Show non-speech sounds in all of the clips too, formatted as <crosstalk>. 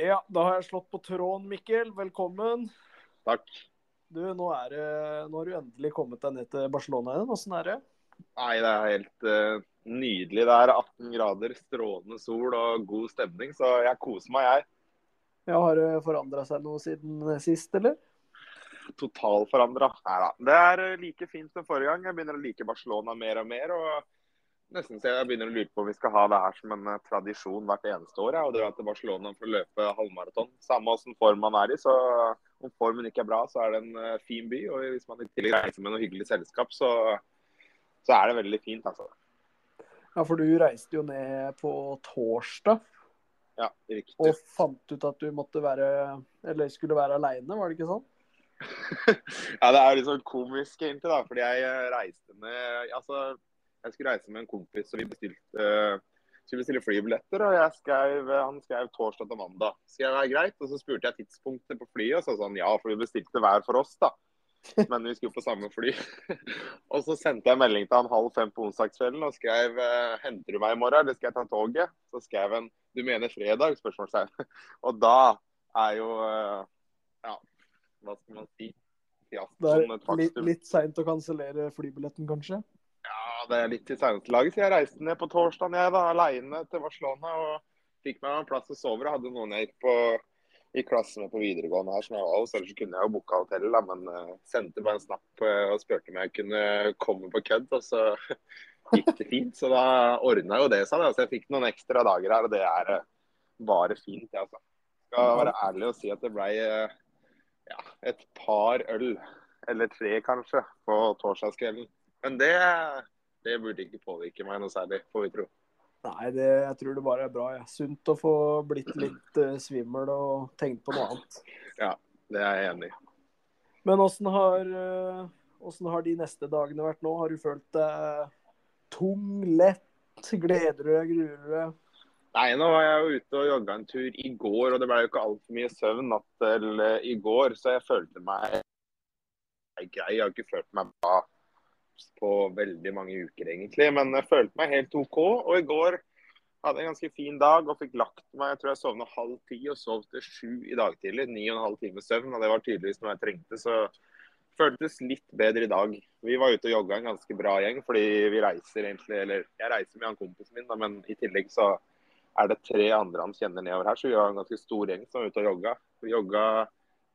Ja, da har jeg slått på tråden, Mikkel. Velkommen. Takk. Du, nå, er det, nå har du endelig kommet deg ned til Barcelona igjen. Åssen er det? Nei, det er helt uh, nydelig. Det er 18 grader, strålende sol og god stemning, så jeg koser meg, jeg. Ja, Har det forandra seg noe siden sist, eller? Totalforandra. Nei da. Det er like fint som forrige gang. Jeg begynner å like Barcelona mer og mer. og nesten så jeg begynner å lure på om vi skal ha det her som en eh, tradisjon hvert eneste år. Ja, og dra til Barcelona for å løpe halvmaraton. Samme åssen form man er i. så Om formen ikke er bra, så er det en uh, fin by. Og hvis man i tillegg reiser med noe hyggelig selskap, så, så er det veldig fint. altså. Ja, for du reiste jo ned på torsdag. Ja, riktig. Og fant ut at du måtte være, eller skulle være aleine, var det ikke sånn? <laughs> ja, det er litt sånn komisk egentlig, da. Fordi jeg eh, reiste ned altså jeg skulle reise med en kompis, og vi bestilte, uh, skulle bestille flybilletter. og jeg skrev, Han skrev torsdag til mandag. Skal det være greit? Og så spurte jeg tidspunktet på flyet, og så sa sånn ja, for vi bestilte hver for oss, da. Men vi skulle på samme fly. <laughs> og så sendte jeg melding til han halv fem på onsdagskvelden og skrev uh, henter du meg i morgen, eller skal jeg ta toget? Så skrev han du mener fredag? spørsmålstegn. <laughs> og da er jo ja, hva skal man si? Ja, det er litt, litt seint å kansellere flybilletten, kanskje? Det er litt i seneste laget, så jeg reiste ned på torsdag jeg da, alene til Barcelona. og Fikk meg en plass å sove. Jeg hadde noen jeg gikk på i klasse med på videregående her, som jeg var hos. Ellers kunne jeg jo booka hotell, da, men uh, sendte bare en snap uh, og spurte om jeg kunne komme på kødd. Og så <laughs> gikk det fint. Så da ordna jo det seg. Så jeg fikk noen ekstra dager her, og det er uh, bare fint. Jeg, altså. Skal være ærlig og si at det ble ja, et par øl, eller tre kanskje, på torsdagskvelden. Men det det burde ikke påvirke meg noe særlig, får vi tro. Nei, det, jeg tror det bare er bra. Ja. Sunt å få blitt litt uh, svimmel og tenkt på noe annet. Ja, det er jeg enig i. Men åssen har, uh, har, de neste dagene vært nå? Har du følt deg tung, lett? Gleder du deg, gruer du deg? Nei, nå var jeg jo ute og jogga en tur i går, og det ble jo ikke altfor mye søvn natt til i går, så jeg følte meg grei. Jeg har ikke følt meg bra på veldig mange uker, egentlig. Men jeg følte meg helt OK. Og i går hadde jeg en ganske fin dag og fikk lagt meg. Jeg tror jeg sovna halv ti og sov til sju i dag tidlig. Ni og en halv time søvn, og det var tydeligvis noe jeg trengte. Så føltes litt bedre i dag. Vi var ute og jogga en ganske bra gjeng, fordi vi reiser egentlig Eller jeg reiser med han kompisen min, da, men i tillegg så er det tre andre han kjenner nedover her, så vi var en ganske stor gjeng som var ute og jogga. Vi jogga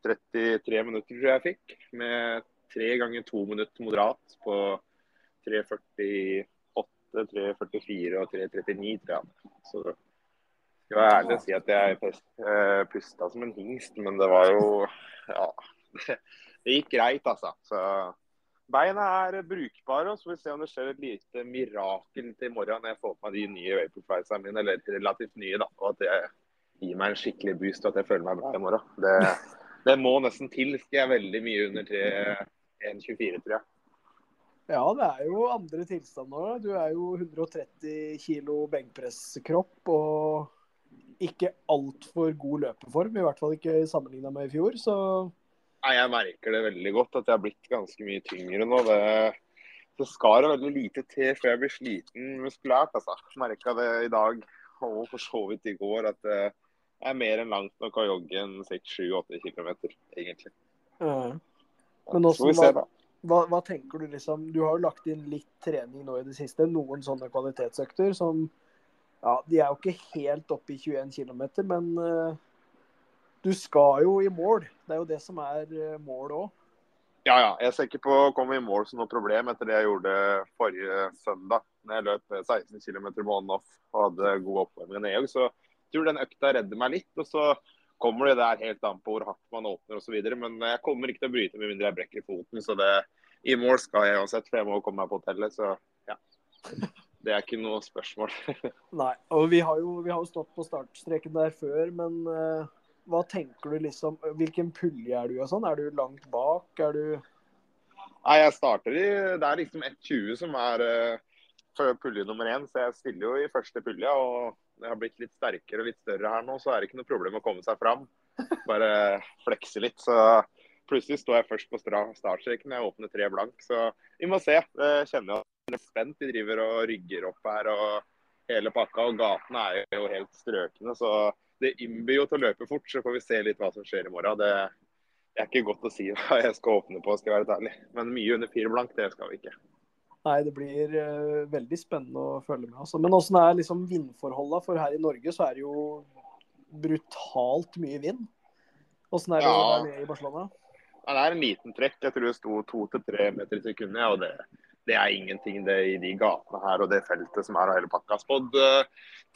33 minutter, tror jeg jeg fikk, med tre ganger to minutter moderat på 3.48, 3.44 og 3.39, tror jeg. Så skal være ærlig si at jeg eh, pusta som en hingst, men det var jo Ja. <laughs> Det gikk greit, altså. Så beina er brukbare, og så får vi se om det skjer et lite mirakel til i morgen når jeg får på meg de nye Vaporfliesene mine, eller relativt nye, da. Og at det gir meg en skikkelig boost og at jeg føler meg bra i morgen. Det, det må nesten til. Skal jeg veldig mye under 3 1,24, tror jeg. Ja, det er jo andre tilstander. Du er jo 130 kilo benkpresskropp og ikke altfor god løpeform. I hvert fall ikke sammenligna med i fjor, så Nei, Jeg merker det veldig godt at jeg har blitt ganske mye tyngre nå. Det, det skal veldig lite til før jeg blir sliten muskulært. altså. Merka det i dag og for så vidt i går at det er mer enn langt nok å jogge en 6-7-8 km, egentlig. Ja. Men også, hva, hva, hva, tenker du liksom Du har jo lagt inn litt trening nå i det siste. Noen sånne kvalitetsøkter som ja, De er jo ikke helt oppe i 21 km, men uh, du skal jo i mål. Det er jo det som er uh, målet òg. Ja, ja. Jeg ser ikke på å komme i mål som noe problem etter det jeg gjorde forrige søndag. Når jeg løp 16 km on-off og hadde god oppvarming i Så jeg tror den økta redder meg litt. og så kommer det der helt an på hvor hardt man åpner osv. Men jeg kommer ikke til å bryte med mindre jeg brekker foten. Så det, i mål skal jeg uansett, for jeg må komme meg på hotellet. Så ja. Det er ikke noe spørsmål. <laughs> Nei. Og vi har, jo, vi har jo stått på startstreken der før, men uh, hva tenker du liksom Hvilken pulje er du og sånn? Er du langt bak? Er du Nei, jeg starter i Det er liksom 1,20 som er uh, pulje nummer én, så jeg stiller jo i første pulje. og jeg har blitt litt sterkere og litt større her nå, så er det ikke noe problem å komme seg fram. Bare flekse litt. Så plutselig står jeg først på startstreken. Jeg åpner tre blank. Så vi må se. Jeg kjenner jeg er spent. Vi driver og rygger opp her og hele pakka. Og gatene er jo helt strøkne. Så det innbyr jo til å løpe fort, så får vi se litt hva som skjer i morgen. Det, det er ikke godt å si hva jeg skal åpne på, skal jeg være ærlig. Men mye under fire blank, det skal vi ikke. Nei, det blir uh, veldig spennende å følge med. Altså. Men åssen er liksom vindforholda? For her i Norge så er det jo brutalt mye vind. Åssen er det ja. der i Barcelona? Ja, det er en liten trekk. Jeg tror det sto to til tre meter i sekundet. Og det, det, er ingenting det i de gatene her og det feltet som er av hele pakka. Spådd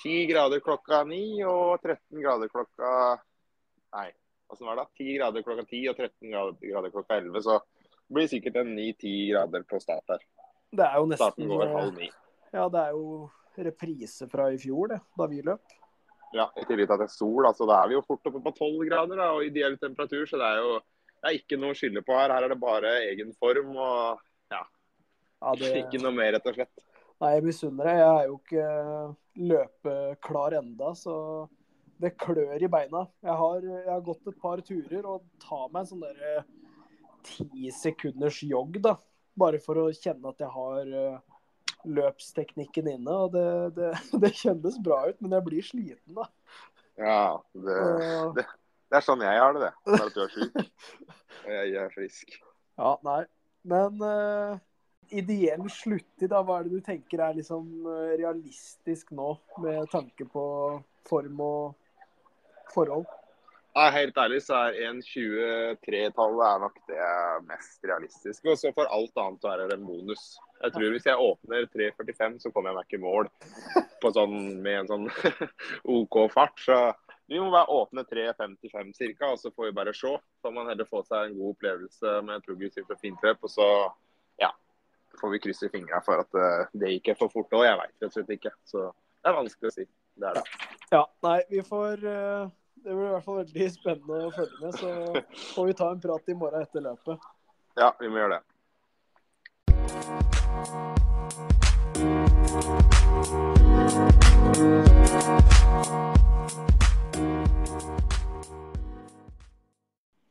ti uh, grader klokka ni og 13 grader klokka Nei, åssen var det? 10 grader klokka 10 og 13 grader klokka 11. Så det blir sikkert en 9-10 grader på start her. Det er jo nesten Starten går halv ni. Ja, det er jo reprise fra i fjor, det, da vi løp. Ja, i tillegg til at det er sol. altså Da er vi jo fort oppe på 12 grader da, og ideell temperatur. Så det er jo det er ikke noe å skylde på her. Her er det bare egen form og ja. ja det... Ikke noe mer, rett og slett. Nei, jeg misunner deg. Jeg er jo ikke løpeklar enda, så det klør i beina. Jeg har, jeg har gått et par turer og tar meg en sånn derre ti sekunders jogg, da bare for å kjenne at jeg har uh, løpsteknikken inne. og det, det, <laughs> det, kjennes bra ut, men jeg blir sliten, da. Ja, det, det, er sånn jeg har det, det. Bare at du er sjuk. Og jeg er frisk. Ja, nei. Men uh, ideell sluttid, da, hva er det du tenker er liksom realistisk nå, med tanke på form og forhold? Ja, helt ærlig så er 1.23-tallet er nok det mest realistiske. Og så for alt annet det en bonus. Jeg tror hvis jeg åpner 3.45, så kommer jeg meg ikke i mål sånn, med en sånn <laughs> OK fart. Så vi må bare åpne 3.55 ca., og så får vi bare se. Så må man heller få seg en god opplevelse med progressivt og fint løp. Og så ja, får vi krysse fingra for at eh, det gikk for fort òg. Jeg veit rett og slett ikke. Så det er vanskelig å si. Det er det. Ja, nei, vi får uh det blir i hvert fall veldig spennende å følge med. Så får vi ta en prat i morgen etter løpet. Ja, vi må gjøre det.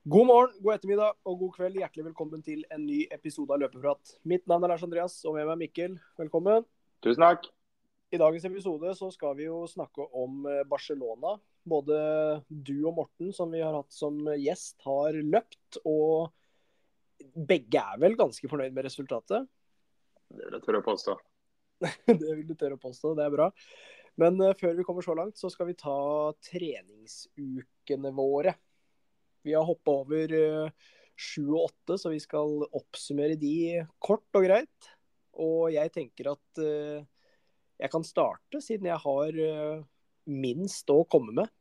God morgen, god ettermiddag og god kveld. Hjertelig velkommen til en ny episode av Løpeprat. Mitt navn er Lars Andreas, og med meg er Mikkel. Velkommen. Tusen takk. I dagens episode så skal vi jo snakke om eh, Barcelona. Både du og Morten, som vi har hatt som gjest, har løpt. Og begge er vel ganske fornøyd med resultatet? Det vil jeg tørre å påstå. <laughs> det vil du tørre å påstå, det er bra. Men uh, før vi kommer så langt, så skal vi ta treningsukene våre. Vi har hoppa over uh, sju og åtte, så vi skal oppsummere de kort og greit. Og jeg tenker at uh, jeg kan starte, siden jeg har minst å komme med.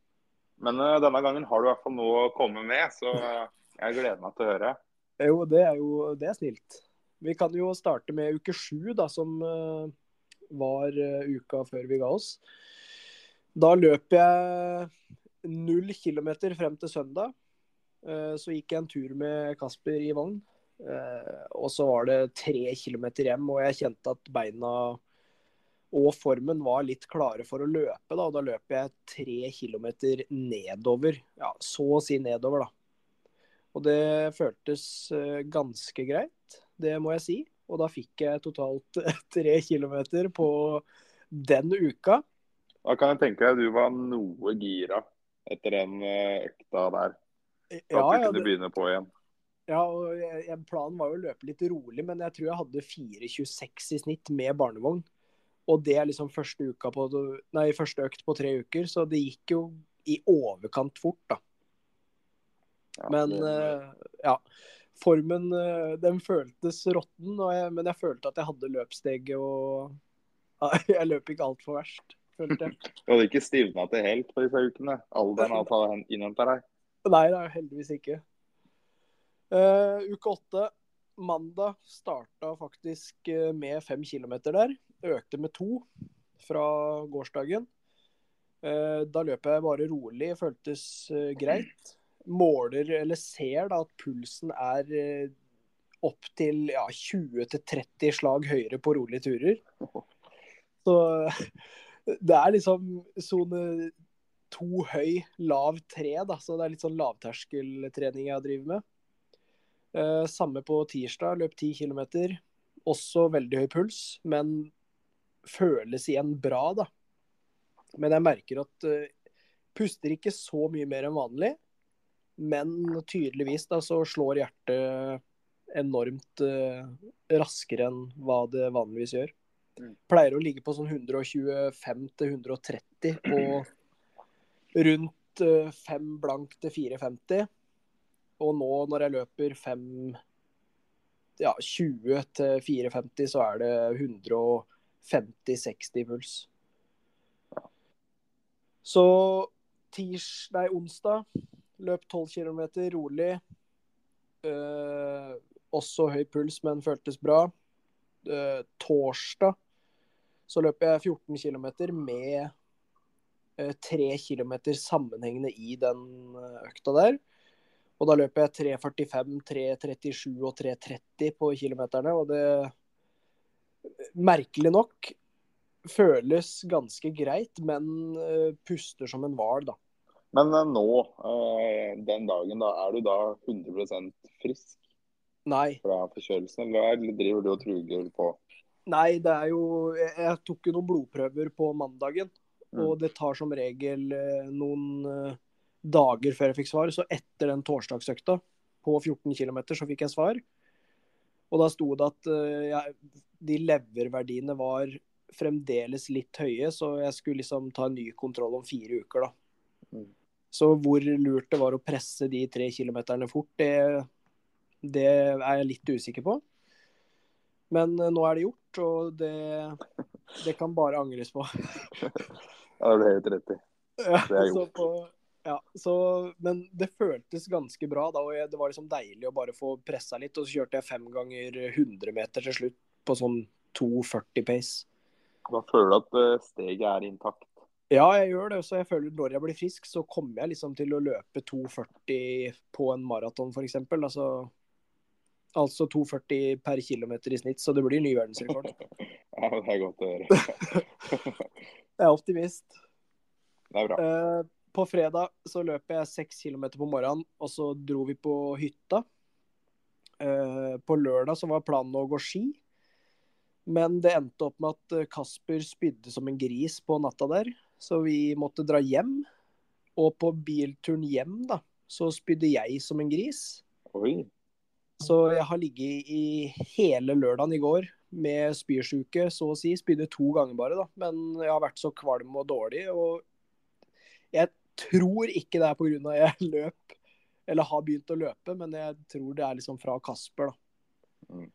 Men uh, denne gangen har du i hvert fall noe å komme med, så jeg gleder meg til å høre. Jo, det er jo det er snilt. Vi kan jo starte med uke sju, da, som uh, var uka før vi ga oss. Da løp jeg null kilometer frem til søndag. Så gikk jeg en tur med Kasper i vogn. Og så var det tre kilometer hjem, og jeg kjente at beina og formen var litt klare for å løpe. Da, da løp jeg tre kilometer nedover. Ja, så å si nedover, da. Og det føltes uh, ganske greit, det må jeg si. Og da fikk jeg totalt <laughs> tre kilometer på den uka. Da kan jeg tenke deg du var noe gira etter den eh, økta der. At ja, du kunne det... begynne på igjen. Ja, og jeg, Planen var jo å løpe litt rolig, men jeg tror jeg hadde 4,26 i snitt med barnevogn. Og det er liksom første, på, nei, første økt på tre uker, så det gikk jo i overkant fort, da. Ja, men uh, ja. Formen uh, den føltes råtten, men jeg følte at jeg hadde løpssteget og <laughs> uh, Jeg løp ikke altfor verst, følte jeg. <laughs> Du hadde ikke stivna til helt på disse ukene? Alderen <laughs> har innhenta deg? Nei, det er heldigvis ikke. Uh, uke åtte mandag starta faktisk eh, med fem kilometer der. Økte med to fra gårsdagen. Eh, da løper jeg bare rolig, føltes eh, greit. Måler, eller ser da at pulsen er opp til ja, 20-30 slag høyere på rolige turer. Så <laughs> det er liksom sone to høy, lav tre, da. Så det er litt sånn lavterskeltrening jeg driver med. Eh, samme på tirsdag, løp 10 km. Også veldig høy puls, men føles igjen bra, da. Men jeg merker at uh, Puster ikke så mye mer enn vanlig, men tydeligvis da så slår hjertet enormt uh, raskere enn hva det vanligvis gjør. Mm. Pleier å ligge på sånn 125-130 og rundt uh, 5 blank til 4,50. Og nå når jeg løper 5 ja, 20 til 4,50, så er det 150-60 puls. Så tirs, nei, onsdag løp 12 km rolig. Eh, også høy puls, men føltes bra. Eh, torsdag så løp jeg 14 km med uh, 3 km sammenhengende i den økta der. Og da løper jeg 3.45, 3.37 og 3.30 på kilometerne. Og det merkelig nok føles ganske greit, men uh, puster som en hval, da. Men uh, nå, uh, den dagen, da, er du da 100% frisk? Nei. Fra forkjølelsen, eller driver du og truger på? Nei, det er jo Jeg, tok jo noen blodprøver på mandagen. Mm. Og det tar som regel noen dager før jeg fikk svar. Så etter den torsdagsøkta på 14 km så fikk jeg svar. Og da sto det at jeg, de leververdiene var fremdeles litt høye, så jeg skulle liksom ta en ny kontroll om fire uker, da. Mm. Så hvor lurt det var å presse de tre kilometerne fort, det, det er jeg litt usikker på. Men uh, nå er det gjort, og det, det kan bare angres på. <laughs> ja, det ble helt rett i. Det er gjort. På, ja, så, men det føltes ganske bra da, og det var liksom deilig å bare få pressa litt. Og så kjørte jeg fem ganger 100 meter til slutt på sånn 2,40 pace. Da føler du at eh, steget er intakt? Ja, jeg gjør det. Så jeg føler når jeg blir frisk, så kommer jeg liksom til å løpe 2,40 på en maraton f.eks. Altså, altså 2,40 per km i snitt, så det blir ny verdensrekord. <laughs> ja, det er godt å høre. <laughs> jeg er optimist. Det er bra. Uh, på fredag så løp jeg seks kilometer på morgenen, og så dro vi på hytta. Eh, på lørdag så var planen å gå ski, men det endte opp med at eh, Kasper spydde som en gris på natta der, så vi måtte dra hjem. Og på bilturen hjem, da, så spydde jeg som en gris. Oi. Så jeg har ligget i hele lørdagen i går med spysjuke, så å si. Spydde to ganger bare, da. Men jeg har vært så kvalm og dårlig. Og jeg tror ikke det er pga. jeg løp, eller har begynt å løpe, men jeg tror det er liksom fra Kasper, da.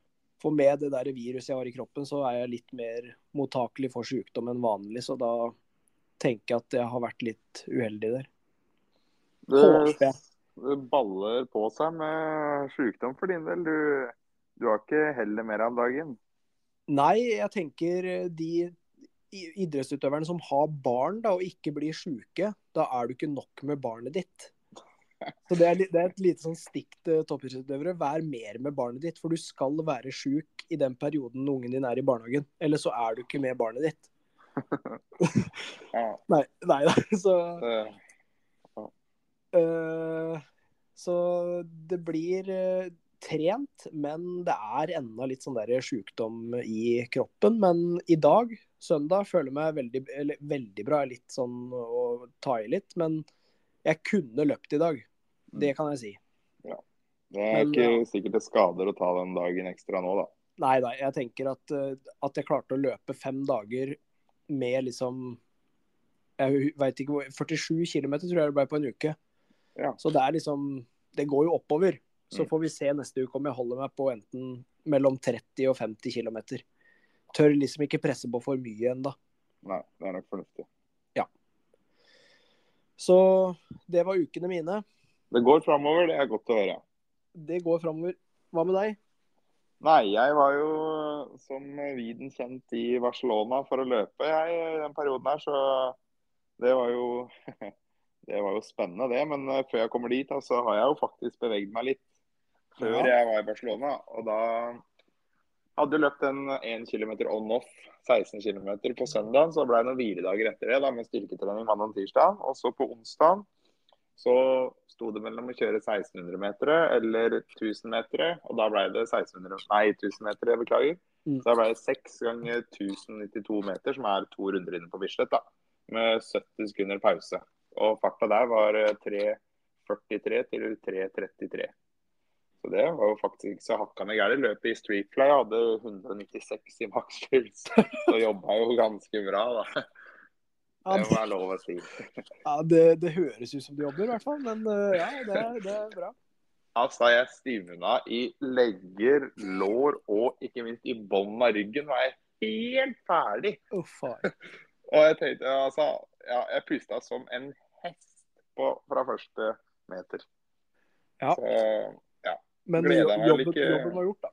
For med det der viruset jeg har i kroppen, så er jeg litt mer mottakelig for sykdom enn vanlig. Så da tenker jeg at jeg har vært litt uheldig der. Det, det baller på seg med sykdom for din del. Du, du har ikke heller mer av dagen? Nei, jeg tenker de idrettsutøverne som har barn da, og ikke blir sjuke, da er du ikke nok med barnet ditt. Så Det er, det er et lite sånn stikk til toppidrettsutøvere. Vær mer med barnet ditt, for du skal være sjuk i den perioden ungen din er i barnehagen. Eller så er du ikke med barnet ditt. <laughs> <laughs> nei, nei da. <laughs> Så uh, Så det blir uh, trent, men det er ennå litt sånn der sjukdom i kroppen. Men i dag, søndag, føler jeg meg veldig, veldig bra. Litt sånn å ta i litt. Men jeg kunne løpt i dag. Det kan jeg si. Ja. Det er men, ikke sikkert det skader å ta den dagen ekstra nå, da. Nei da, jeg tenker at, eh, at jeg klarte å løpe fem dager med liksom Jeg veit ikke hvor 47 km tror jeg det ble på en uke. Ja. Så det er liksom Det går jo oppover. Så mm. får vi se neste uke om jeg holder meg på enten mellom 30 og 50 km. Tør liksom ikke presse på for mye ennå. Nei, det er nok fornuftig. Ja. Så det var ukene mine. Det går framover, det er godt å høre. Det går framover. Hva med deg? Nei, jeg var jo som viden kjent i Barcelona for å løpe jeg i den perioden her, så det var jo <laughs> Det var jo spennende, det. Men eh, før jeg kommer dit, så altså, har jeg jo faktisk beveget meg litt før ja. jeg var i Barcelona. Og da hadde jeg løpt en 1 km on-off, 16 km på søndag. Så ble det noen hviledager etter det da, med styrketrening mandag og tirsdag. Og så på onsdag så sto det mellom å kjøre 1600 meter eller 1000 meter. Og da ble det 1600, nei, 1000 meter, jeg beklager. Mm. Så da ble det 6 ganger 1092 meter, som er to runder inne på Bislett, da. Med 70 sekunder pause. Og farta der var 3.43 til 3.33. Så det var jo faktisk ikke så hakkande gærent. Løpet i Streetfly hadde 196 i makspuls. Så jobba jo ganske bra, da. Det må være lov å si. <laughs> Ja, det, det, høres ut som du jobber, i hvert fall. Men ja, det, det er bra. Altså, jeg stivna i legger, lår og ikke minst i bånden av ryggen. var jeg helt ferdig. Oh, <laughs> og jeg tenkte, altså ja, Jeg pusta som en hest på, fra første meter. Ja. Så ja. Men jobben, ikke... jobben, var gjort, da?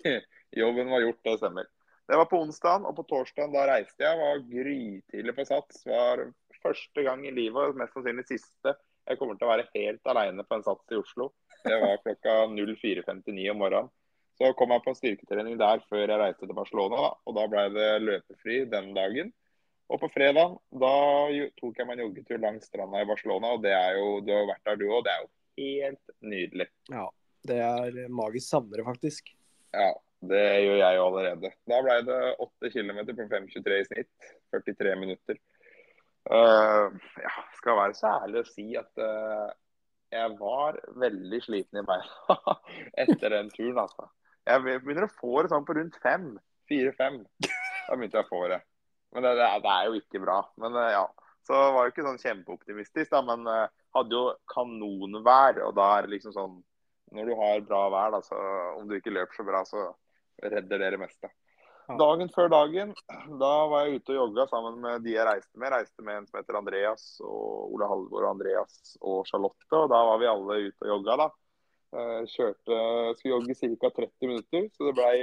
<laughs> jobben var gjort, det stemmer. Det var på onsdag, og på torsdag da reiste jeg. Var grytidlig på Sats. Var første gang i livet, og mest sannsynlig siste, jeg kommer til å være helt alene på en Sats i Oslo. Det var klokka <laughs> 04.59 om morgenen. Så kom jeg på styrketrening der før jeg reiste til Barcelona. Da. Og da ble det løpefri den dagen. Og på fredag da tok jeg meg en joggetur langs stranda i Barcelona. Og det er jo, du har vært der du òg, det er jo helt nydelig. Ja, det er magisk savnere, faktisk. Ja, det gjør jeg jo allerede. Da ble det 8 km på 5,23 i snitt. 43 minutter. Uh, ja, skal være så ærlig å si at uh, jeg var veldig sliten i beina <laughs> etter den turen. altså. Jeg begynner å få det sånn på rundt fem. Fire-fem. Da begynte jeg å få det. Men det, det, er jo ikke bra. Men uh, ja. Så var jo ikke sånn kjempeoptimistisk, da, men hadde jo kanonvær. Og da er det liksom sånn Når du har bra vær, da, så om du ikke løper så bra, så redder det det meste. Dagen før dagen, da var jeg ute og jogga sammen med de jeg reiste med. Jeg reiste med en som heter Andreas, og Ole Halvor og Andreas og Charlotte. Og da var vi alle ute og jogga, da. Eh, kjørte, skulle jogge ca. 30 minutter, så det blei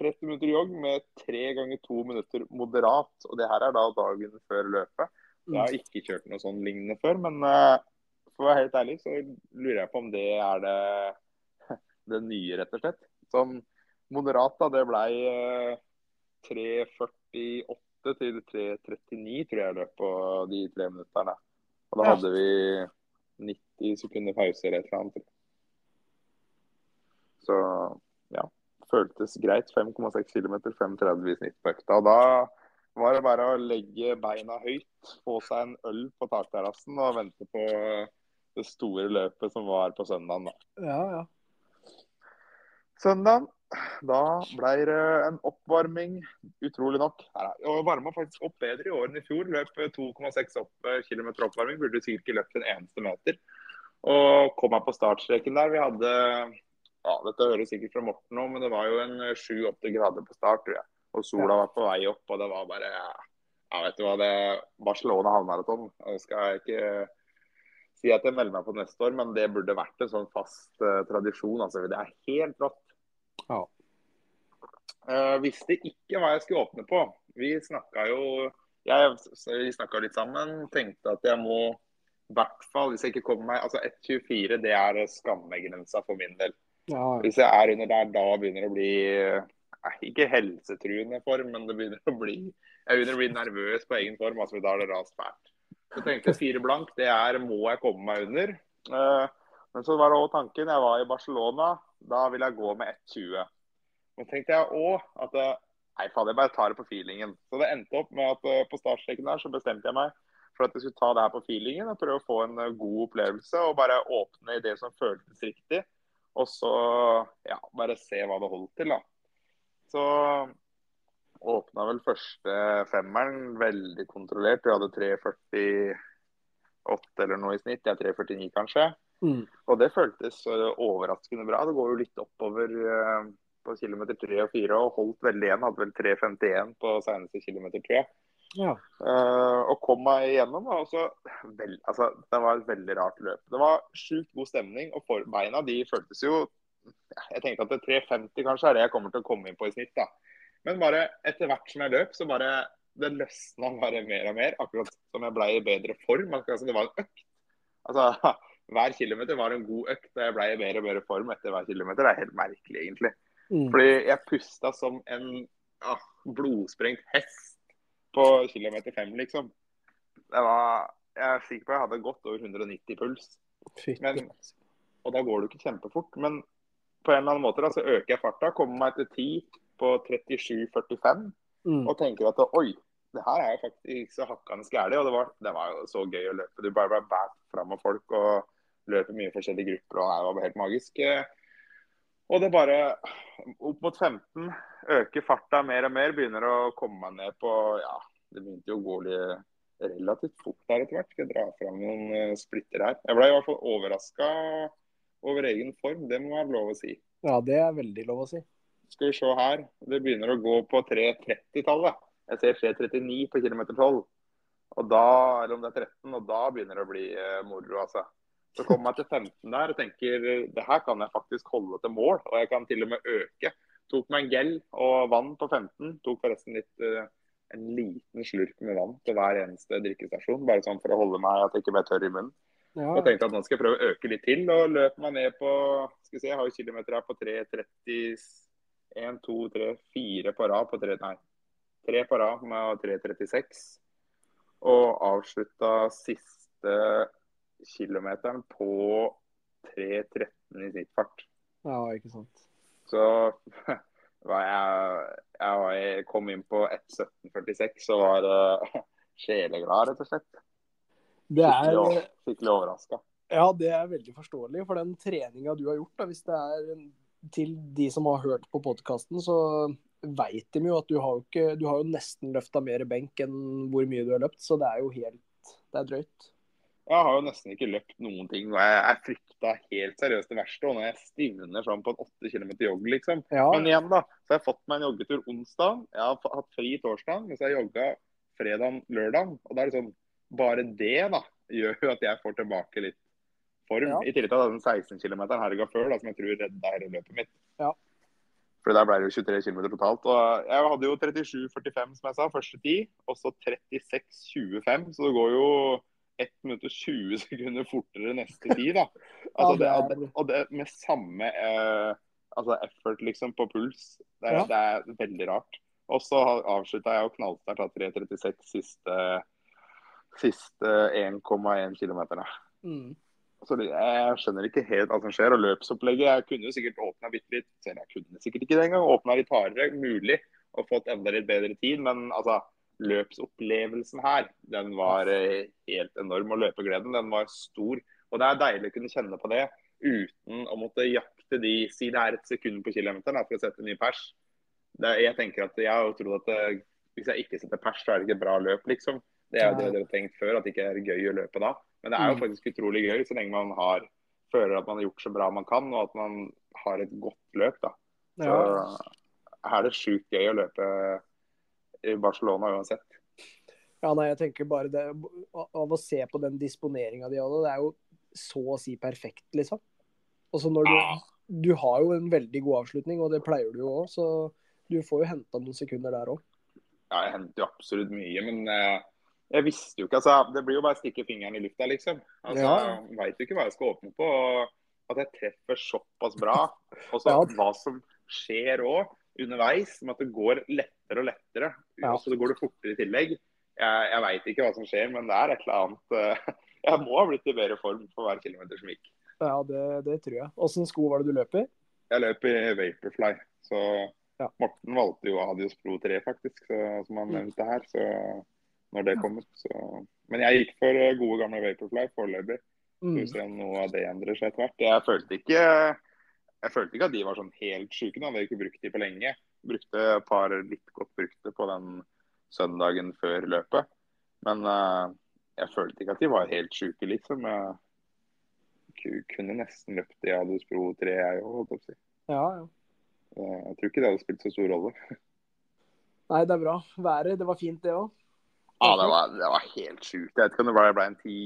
30 eh, minutter jogg med tre ganger to minutter moderat. Og det her er da dagen før løpet. Jeg har ikke kjørt noe sånn lignende før, men eh, for å være helt ærlig så lurer jeg på om det er det, <laughs> det nye, rett og slett. Sånn moderat, da, det ble 3.48 til 3.39, tror jeg løp på de tre minutterne. Og da hadde vi 90 sekunder pause eller et eller annet. Så ja, føltes greit. 5,6 km, 5,30 i snitt på økta. Og da var det bare å legge beina høyt, få seg en øl på takterrassen og vente på det store løpet som var på søndagen. Da. Ja, ja. Søndagen da ble det en oppvarming, utrolig nok. Jeg varma faktisk opp bedre i år enn i fjor. Løp 2,6 opp, eh, km oppvarming. Burde sikkert ikke løpt en eneste meter. Og kom meg på startstreken der. Vi hadde ja, Dette høres sikkert fra Morten nå, men det var jo en 7-8 grader på start. tror jeg. Og sola var på vei opp, og det var bare Ja, vet du hva, det Barcelona halvmaraton. Skal jeg ikke si at jeg melder meg på neste år, men det burde vært en sånn fast uh, tradisjon. Altså, det er helt rått. Ja. Uh, visste ikke hva jeg skulle åpne på. Vi snakka jo jeg, Vi snakka litt sammen. Tenkte at jeg må i hvert fall, hvis jeg ikke kommer meg Altså 1,24 det er skammegrensa for min del. Ja. Hvis jeg er under der, da begynner det å bli nei, Ikke helsetruende form, men det begynner å bli Jeg begynner å bli nervøs på egen form. altså Da er det rast fælt. Så tenkte jeg fire blank, det er må jeg komme meg under. Uh, men så var det òg tanken. Jeg var i Barcelona. Da vil jeg gå med 1,20. Men tenkte jeg òg at eh, nei, faen, jeg bare tar det på feelingen. Så det endte opp med at uh, på startstreken der så bestemte jeg meg for at jeg skulle ta det her på feelingen og prøve å få en uh, god opplevelse. Og bare åpne i det som føltes riktig. Og så ja, bare se hva det holdt til, da. Så åpna vel første femmeren veldig kontrollert. Vi hadde 3,48 eller noe i snitt. Jeg er 3,49 kanskje. Mm. Og det føltes overraskende bra. Det går jo litt oppover uh, på kilometer 3 og 4 og holdt veldig igjen. Hadde vel 3,51 på seneste kilometer 3. Ja. Uh, og kom meg igjennom. Og så, vel, altså, det var et veldig rart løp. Det var sjukt god stemning, og for beina de føltes jo Jeg tenkte at 3,50 kanskje er det jeg kommer til å komme inn på i snitt. da. Men bare etter hvert som jeg løp, så bare det løsna bare mer og mer. Akkurat som jeg ble i bedre form. Altså, det var en økt. Altså, <laughs> hver kilometer var en god økt. og Jeg ble i mer og bedre form etter hver kilometer. Det er helt merkelig, egentlig. Mm. Fordi jeg pusta som en ah, blodsprengt hest på kilometer fem, liksom. Det var, jeg er sikker på jeg hadde gått over 190 puls. Men, og da går det ikke kjempefort. Men på en eller annen måte da, så øker jeg farta. Kommer meg til 10 på 37,45 mm. og tenker at oi, det her er jo faktisk så hakkende gærent. Og det var, det var, jo så gøy å løpe. Du bare ble båret fram av folk og løper mye forskjellige grupper. og Det var helt magisk. Og det bare opp mot 15, øker farta mer og mer. Begynner å komme meg ned på Ja, det begynte jo å gå litt relativt fort der etter hvert. Skal jeg dra fram noen uh, splitter her. Jeg ble i hvert fall overraska over egen form, det må være lov å si. Ja, det er veldig lov å si. Skal vi se her. Det begynner å gå på 3.30-tallet. Jeg ser 3.39 på kilometer 12. Og da, eller om det er 13, og da begynner det å bli uh, moro, altså. Så kommer jeg til 15 der og tenker det her kan jeg faktisk holde til mål, og jeg kan til og med øke. Tok meg en gel og vann på 15. Tok forresten litt uh, en liten slurk med vann til hver eneste drikkestasjon. Bare sånn for å holde meg at jeg ikke ble tørr i munnen. Ja. Og tenkte at nå skal jeg prøve å øke litt til, og løp meg ned på skal vi se, Jeg har jo kilometer her på 3.30 1, 2, 3, 4 på rad på 3, nei, 3 på rad med 3.36. Og avslutta siste kilometeren på 3.13 i snittfart. Ja, ikke sant. Så <laughs> jeg, jeg kom inn på 1.17,46 og var uh, <laughs> sjeleglad, rett og slett. Det er Skikkelig, skikkelig overraska. Ja, det er veldig forståelig. For den treninga du har gjort, da, hvis det er til de som har hørt på podkasten, så veit de jo at du har jo, ikke, du har jo nesten løfta mer benk enn hvor mye du har løpt. Så det er jo helt Det er drøyt. Jeg har jo nesten ikke løpt noen ting. og Jeg, jeg frykta helt seriøst det verste. Og når jeg stivner sånn på en 8 km jogg, liksom. Ja. Men igjen, da. Så har jeg fått meg en joggetur onsdag. Jeg har hatt fri torsdag, mens jeg jogga fredag, lørdag. Og da er det sånn Bare det da, gjør jo at jeg får tilbake litt form. Ja. I tillegg til den 16 km helga før, da, som jeg tror redda hele løpet mitt. Ja. For der ble det jo 23 km totalt. og Jeg hadde jo 37,45 som jeg sa, første tid. Og så 36,25. Så det går jo 1 minutt og 20 sekunder fortere neste tid. da. <laughs> Altså, det, og, det, og, det, med samme eh, altså effort liksom på puls. Det, ja. det er veldig rart. Og så avslutta jeg og knallsterkt 3.36 siste, siste 1,1 km. Mm. Så Jeg skjønner ikke helt hva som skjer. Og løpsopplegget Jeg kunne jo sikkert åpna bitte litt. Jeg kunne sikkert ikke det engang. Åpna litt hardere, mulig, og fått enda litt bedre tid. Men altså, løpsopplevelsen her, den var eh, helt enorm. Og løpegleden, den var stor. Og det er deilig å kunne kjenne på det uten å måtte jakte de Si det er et sekund på kilometeren for å sette ny pers. Det, jeg tenker at jeg har jo trodd at det, eh, hvis jeg ikke setter pers, så er det ikke et bra løp, liksom. Det er jo det dere har tenkt før, at det ikke er gøy å løpe da. Men det er jo mm. faktisk utrolig gøy så lenge man har, føler at man har gjort så bra man kan, og at man har et godt løp. da. Så ja. er det sjukt gøy å løpe i Barcelona uansett. Ja, nei, jeg tenker bare det Av å se på den disponeringa de hadde, det er jo så å si perfekt, liksom. Og så når du, du har jo en veldig god avslutning, og det pleier du jo òg, så du får jo henta noen sekunder der òg. Ja, jeg henter jo absolutt mye, men eh, jeg visste jo ikke altså, Det blir jo bare å stikke fingeren i lufta, liksom. Altså, ja. Jeg veit jo ikke hva jeg skal åpne på. og At jeg treffer såpass bra. Og så <laughs> ja. hva som skjer òg underveis, med at det går lettere og lettere. Ja. Og så går det fortere i tillegg. Jeg, jeg veit ikke hva som skjer, men det er et eller annet eh, <laughs> Jeg må ha blitt i bedre form for hver kilometer som gikk. Ja, det, det tror jeg. Åssen sko var det du løp i? Jeg løp i Vaporfly. Så ja. Morten valgte jo Adios Pro 3, faktisk, så, som han mm. nevnte her. Så når det kommer. Så. Men jeg gikk for eh, gode, gamle Vaporfly foreløpig. Mm. Så se om noe av det endrer seg etter hvert. Jeg følte ikke jeg følte ikke at de var sånn helt sjuke. Vi hadde ikke brukt de på lenge. Brukte et par litt godt brukte på den søndagen før løpet. Men uh, jeg følte ikke at de var helt sjuke, liksom. Jeg kunne nesten løpt i hadde Pro 3, jeg òg, holdt jeg på å si. Ja, ja. Jeg tror ikke det hadde spilt så stor rolle. <laughs> Nei, det er bra. Været, det var fint, det òg. Ja, det var, det var helt sjukt. Jeg vet ikke om det ble, ble en ti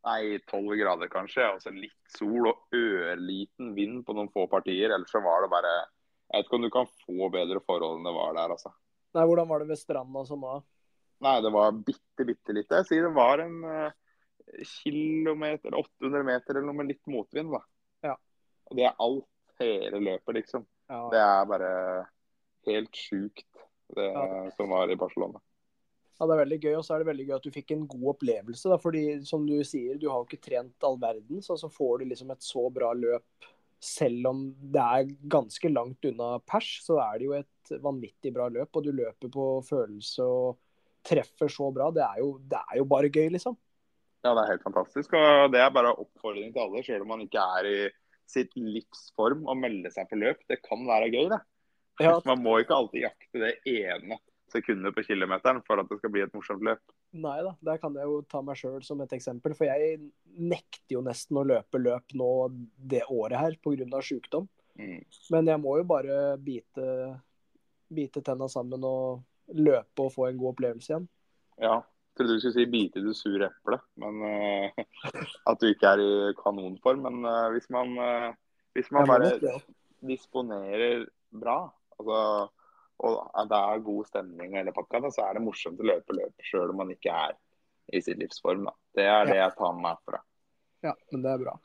Nei, tolv grader kanskje. Og så litt sol og ørliten vind på noen få partier. Ellers så var det bare Jeg vet ikke om du kan få bedre forhold enn det var der, altså. Nei, Hvordan var det ved stranda sånn da? Nei, det var bitte, bitte litt. Jeg sier det var en uh, kilometer, 800 meter eller noe med litt motvind, da. Ja. Og det er alt. Hele løpet, liksom. Ja. Det er bare helt sjukt, det ja. som var i Barcelona. Ja, det er veldig gøy. Og så er det veldig gøy at du fikk en god opplevelse. Da, fordi som du sier, du har jo ikke trent all verdens, og så får du liksom et så bra løp. Selv om det er ganske langt unna pers, så er det jo et vanvittig bra løp. Og du løper på følelse og treffer så bra, det er jo, det er jo bare gøy, liksom. Ja, det er helt fantastisk. Og det er bare oppfordring til alle, selv om man ikke er i sitt livsform, å melde seg på løp. Det kan være gøy, det. Ja. Man må ikke alltid jakte det ene sekundet på kilometeren for at det skal bli et morsomt løp. Nei da, der kan jeg jo ta meg sjøl som et eksempel. For jeg nekter jo nesten å løpe løp nå det året her pga. sykdom. Mm. Men jeg må jo bare bite, bite tenna sammen og løpe og få en god opplevelse igjen. Ja, jeg trodde du skulle si 'bite i det sure eplet', men uh, <laughs> at du ikke er i kanonform. Men uh, hvis man, uh, hvis man bare disponerer bra, altså, og det er god stemning hele pakka, da, så er det morsomt å løpe løp sjøl om man ikke er i sitt livsform. Da. Det er det jeg tar med meg herfra. Ja, men det er bra.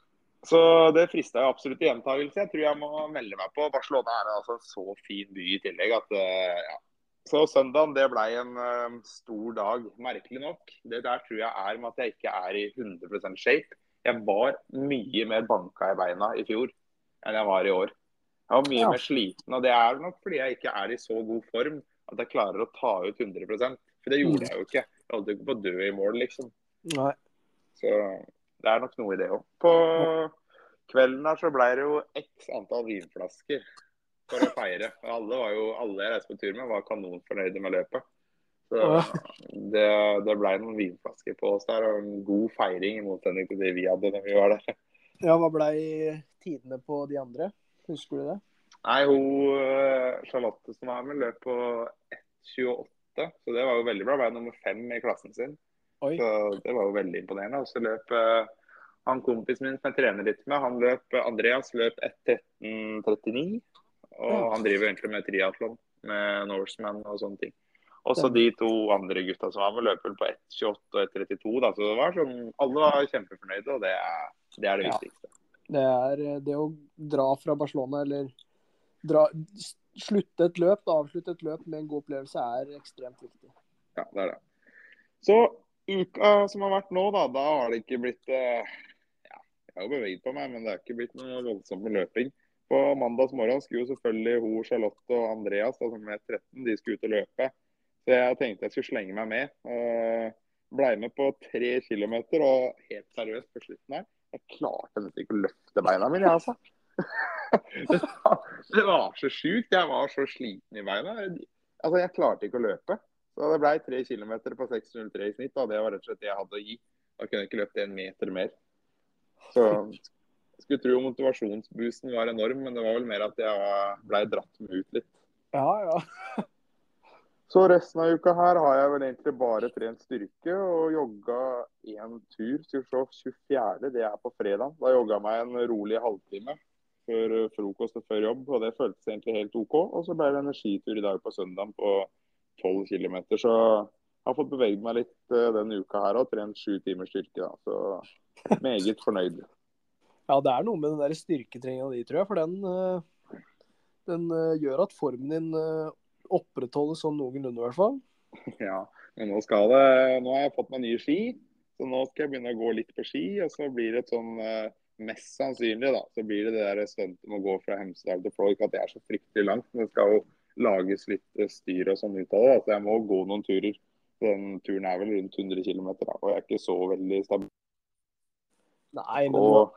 Så det frista jo absolutt i gjentakelse. Jeg tror jeg må melde meg på. Barcelona er altså en så fin by i tillegg at ja, så søndagen det ble en uh, stor dag, merkelig nok. Det der tror jeg er med at jeg ikke er i 100% shape. Jeg var mye mer banka i beina i fjor enn jeg var i år. Jeg var mye ja. mer sliten, og det er nok fordi jeg ikke er i så god form at jeg klarer å ta ut 100% For det gjorde mm. jeg jo ikke. Jeg holdt jo ikke på å dø i mål, liksom. Nei. Så det er nok noe i det òg. På kvelden her så ble det jo x antall vinflasker for å feire. Alle, var jo, alle jeg reiste på tur med, var kanonfornøyde med løpet. Så det, det ble noen vinflasker på oss der, og en god feiring i motsetning til det vi hadde da vi var der. Ja, Hva ble tidene på de andre? Husker du det? Nei, hun eh, Charlotte som var med, løp på 1,28. Så det var jo veldig bra. Var nummer fem i klassen sin. Oi. Så det var jo veldig imponerende. Og så løp uh, han kompisen min som jeg trener litt med, han løp, Andreas løp 1.13,39. Og han driver egentlig med triatlon med Norseman og sånne ting. Også de to andre gutta som var med, løp på 1,28 og 1,32. Så det var sånn, alle var kjempefornøyde, og det er det, er det ja. viktigste. Det er eh, det å dra fra Barcelona, eller dra, slutte et løp, avslutte et løp med en god opplevelse, er ekstremt viktig. Ja, det er det. Så uka som har vært nå, da, da har det ikke blitt eh, ja, Jeg har jo beveget på meg, men det har ikke blitt noe voldsomt med løping. På mandags morgen skulle jo selvfølgelig hun, Charlotte og Andreas, da, som er 13, de skulle ut og løpe. Så jeg tenkte jeg skulle slenge meg med. og Blei med på tre kilometer, og helt seriøst på slutten her, jeg klarte nesten ikke å løfte beina mine, jeg, altså. <laughs> det, var, så sjukt. Jeg var så sliten i beina. Altså, jeg klarte ikke å løpe. Så det ble tre kilometer på 6.03 i snitt, og det var rett og slett det jeg hadde å gi. Da kunne jeg ikke løpt en meter mer. Så skulle tro motivasjonsboosten var enorm, men det var vel mer at jeg blei dratt med ut litt. Ja, ja. <laughs> Så resten av uka her har jeg vel egentlig bare trent styrke og jogga én tur. Skal vi se, 24. det er på fredag. Da jogga jeg meg en rolig halvtime før frokost og før jobb, og det føltes egentlig helt OK. Og så ble det energitur i dag på søndag på 12 km. Så jeg har fått beveget meg litt eh, denne uka her og trent sju timers styrke. Da. Så meget fornøyd. <laughs> Ja, det er noe med den der styrketreninga di, tror jeg. For den, eh, den eh, gjør at formen din eh, opprettholdes sånn noenlunde, i hvert fall. <laughs> Ja, men nå skal det Nå har jeg fått meg nye ski, så nå skal jeg begynne å gå litt på ski. Og så blir det et sånn Mest sannsynlig, da, så blir det det der stuntet med å gå fra Hemsedal til Flork, at det er så fryktelig langt. Men det skal jo lages litt styr og sånn ut av det. Så jeg må gå noen turer. Den turen er vel rundt 100 km, og jeg er ikke så veldig stabil. Nei, men og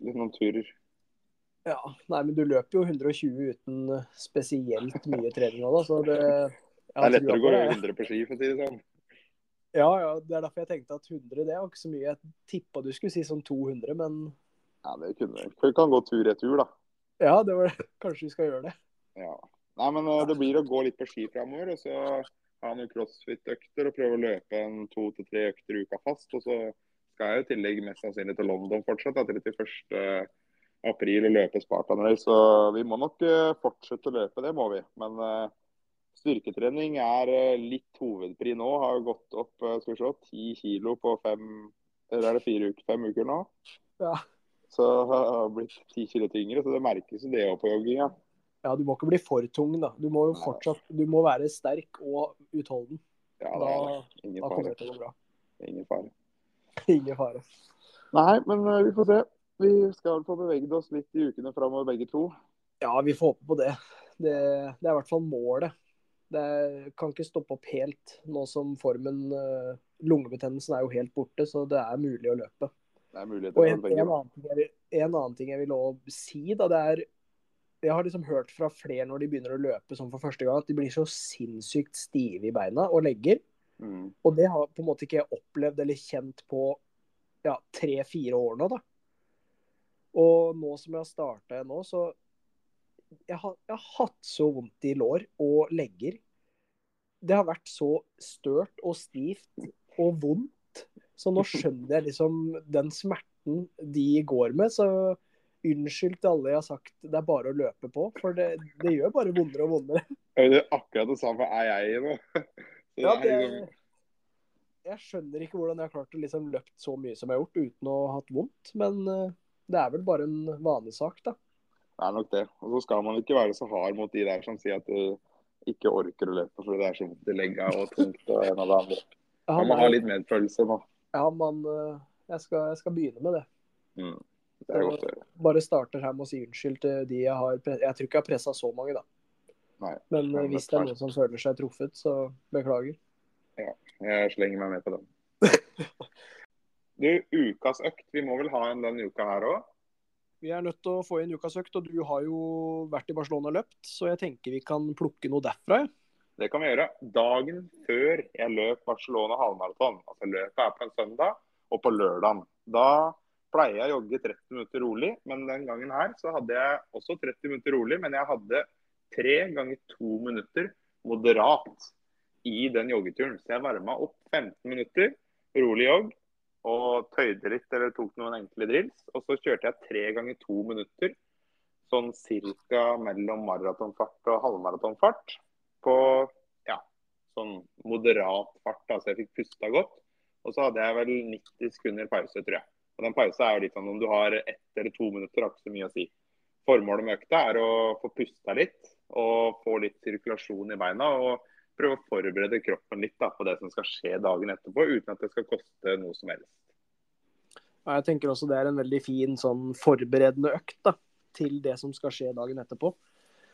noen turer. Ja, nei, men du løper jo 120 uten eh, spesielt mye trening òg, da. Så det Det er lettere å gå 100 på ski, for å si det sånn. Ja, ja. Det er derfor jeg tenkte at 100 det var ikke så mye. Jeg tippa du skulle si sånn 200, men Ja, det kunne vi. Kan gå tur-retur, da. Ja, det var det. <laughs> kanskje vi skal gjøre det. Ja. Nei, men eh, det blir å gå litt på ski framover, og så ha noen crossfit-økter og prøve å løpe en to til tre økter i uka fast. Og så skal jeg i tillegg mest sannsynlig til London fortsatt, 31. april og løpe Spartan Race. Så vi må nok eh, fortsette å løpe, det må vi. Men uh, styrketrening er uh, litt hovedpri nå. Har gått opp skal vi se, 10 kilo på fem eller er det fire uker, fem uker nå. Ja. Så har jeg blitt 10 kilo tyngre, så det merkes jo det òg på jogginga. Ja, du må ikke bli for tung, da. Du må jo fortsatt du må være sterk og utholden. Ja, da, da kommer det til å gå bra. Ingen fare. <laughs> Ingen fare. Nei, men vi får se. Vi skal få beveget oss litt i ukene framover begge to. Ja, vi får håpe på det. det. Det, er i hvert fall målet. Det kan ikke stoppe opp helt nå som formen uh, Lungebetennelsen er jo helt borte, så det er mulig å løpe. Det er mulig Og en, en, annen ting jeg vil, en annen ting jeg vil også si, da, det er Jeg har liksom hørt fra flere når de begynner å løpe som for første gang, at de blir så sinnssykt stive i beina og legger. Mm. Og det har på en måte ikke jeg opplevd eller kjent på ja, tre-fire år nå, da. Og nå som jeg har starta nå, så jeg har, jeg har hatt så vondt i lår og legger. Det har vært så størt og stivt og vondt. Så nå skjønner jeg liksom den smerten de går med. Så unnskyld til alle jeg har sagt det er bare å løpe på, for det, det gjør bare vondere og vondere. Det er akkurat det samme er jeg i nå. Ja, det, jeg skjønner ikke hvordan jeg har klart å liksom løpt så mye som jeg har gjort uten å ha hatt vondt, men uh, det er vel bare en vanesak, da. Det er nok det. Og så skal man ikke være så hard mot de der som sier at de ikke orker å løpe fordi det er så vondt i legga og tungt og en av det andre. Man må ha litt medfølelse nå. Ja, man, uh, jeg, skal, jeg skal begynne med det. Mm. Det er godt å høre. Bare starter her med å si unnskyld til de jeg har Jeg tror ikke jeg har pressa så mange, da. Nei, Men men hvis det er noen som føler seg truffet, så beklager. Ja, jeg slenger meg med på den. <laughs> Du, ukas økt. Vi må vel ha en denne uka her òg? Vi er nødt til å få inn ukas økt, og du har jo vært i Barcelona og løpt, så jeg tenker vi kan plukke noe derfra. Ja. Det kan vi gjøre. Dagen før jeg løp Barcelona halvmaraton, altså løpet er på en søndag, og på lørdag, Da pleier jeg å jogge 30 minutter rolig, men den gangen her så hadde jeg også 30 minutter rolig, men jeg hadde tre ganger to minutter moderat i den joggeturen. Så jeg varma opp 15 minutter rolig jogg og tøyde litt eller tok noen enkle drills. Og så kjørte jeg tre ganger to minutter, sånn cirka mellom maratonfart og halvmaratonfart. På ja, sånn moderat fart, da, så jeg fikk pusta godt. Og så hadde jeg vel 90 sekunder pause, tror jeg. Og den pausa er jo litt sånn om du har ett eller to minutter, har ikke så mye å si. Formålet med økta er å få pusta litt og få litt sirkulasjon i beina. og prøve å forberede kroppen litt da, på det som skal skje dagen etterpå, uten at det skal koste noe som helst. Jeg tenker også det er en veldig fin sånn forberedende økt da, til det som skal skje dagen etterpå.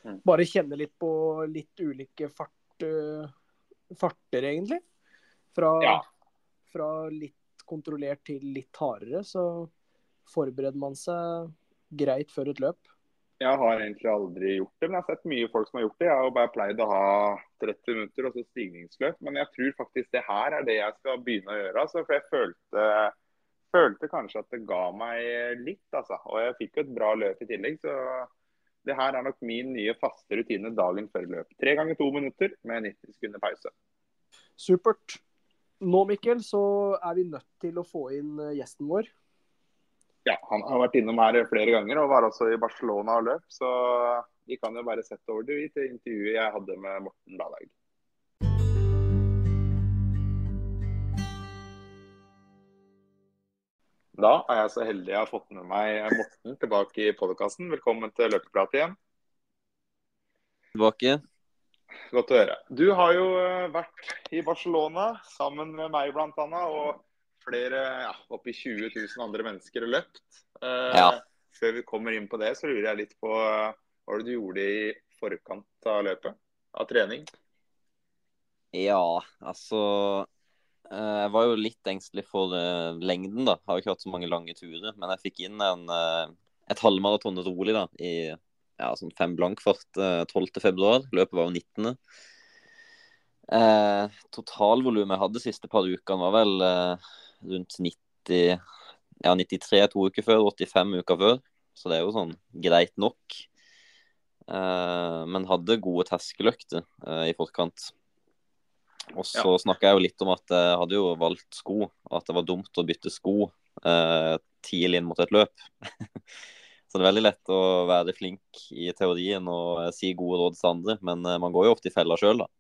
Mm. Bare kjenne litt på litt ulike fart, uh, farter, egentlig. Fra, Ja. fra litt kontrollert til litt hardere, så forbereder man seg greit før et løp. Jeg har egentlig aldri gjort det, men jeg har sett mye folk som har gjort det. Jeg har jo bare pleid å ha 30 minutter og så stigningsløp. Men jeg tror faktisk det her er det jeg skal begynne å gjøre. Altså, for jeg følte, følte kanskje at det ga meg litt, altså. Og jeg fikk jo et bra løp i tillegg. Så det her er nok min nye faste rutine dagen før løp. Tre ganger to minutter med 90 sekunder pause. Supert. Nå, Mikkel, så er vi nødt til å få inn eh, gjesten vår. Ja, han har vært innom her flere ganger og var også i Barcelona og løp. Så vi kan jo bare sette over det til intervjuet jeg hadde med Morten Dalag. Da er jeg så heldig jeg har fått med meg Morten tilbake i podkasten. Velkommen til Løpeprat igjen. Tilbake. Godt å høre. Du har jo eh, vært i Barcelona sammen med meg bl.a. og flere, ja, oppi 20 000 andre mennesker og løpt. Uh, Ja. Før vi kommer inn på det, så lurer jeg litt på eh, hva du gjorde i forkant av løpet? Av trening? Ja, altså eh, Jeg var jo litt engstelig for eh, lengden, da. Har jo ikke hatt så mange lange turer. Men jeg fikk inn en, et halvmaraton rolig da, i ja, sånn fem blankfart fart 12. februar. Løpet var jo 19. Eh, Totalvolumet jeg hadde de siste par ukene, var vel eh, rundt 90 Ja, 93 to uker før, 85 uker før. Så det er jo sånn greit nok. Eh, men hadde gode terskeløkter eh, i forkant. Og så Ja. snakka jeg jo litt om at jeg hadde jo valgt sko, at det var dumt å bytte sko eh, tidlig inn mot et løp. <laughs> så det er veldig lett å være flink i teorien og si gode råd til andre, men man går jo ofte i fella sjøl, da.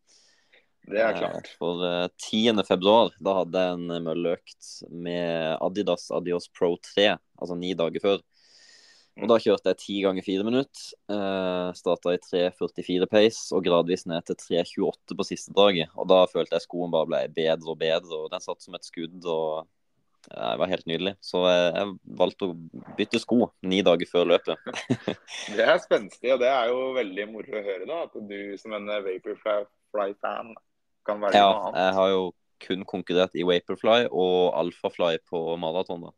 Det er klart. Eh, For eh, 10. februar, da hadde jeg en mølleøkt med Adidas Adios Pro 3, altså ni dager før. Og da kjørte jeg ti ganger fire minutter. Eh, Starta i 3.44 pace og gradvis ned til 3.28 på siste draget. Og da følte jeg skoen bare ble bedre og bedre, og den satt som et skudd. Og det var helt nydelig. Så jeg valgte å bytte sko ni dager før løpet. <laughs> det er spenstig, og det er jo veldig moro å høre, da. At du som en Vaporfly-fan kan velge ja, noe annet. Jeg har jo kun konkurrert i Vaporfly og Alphafly på maraton. da.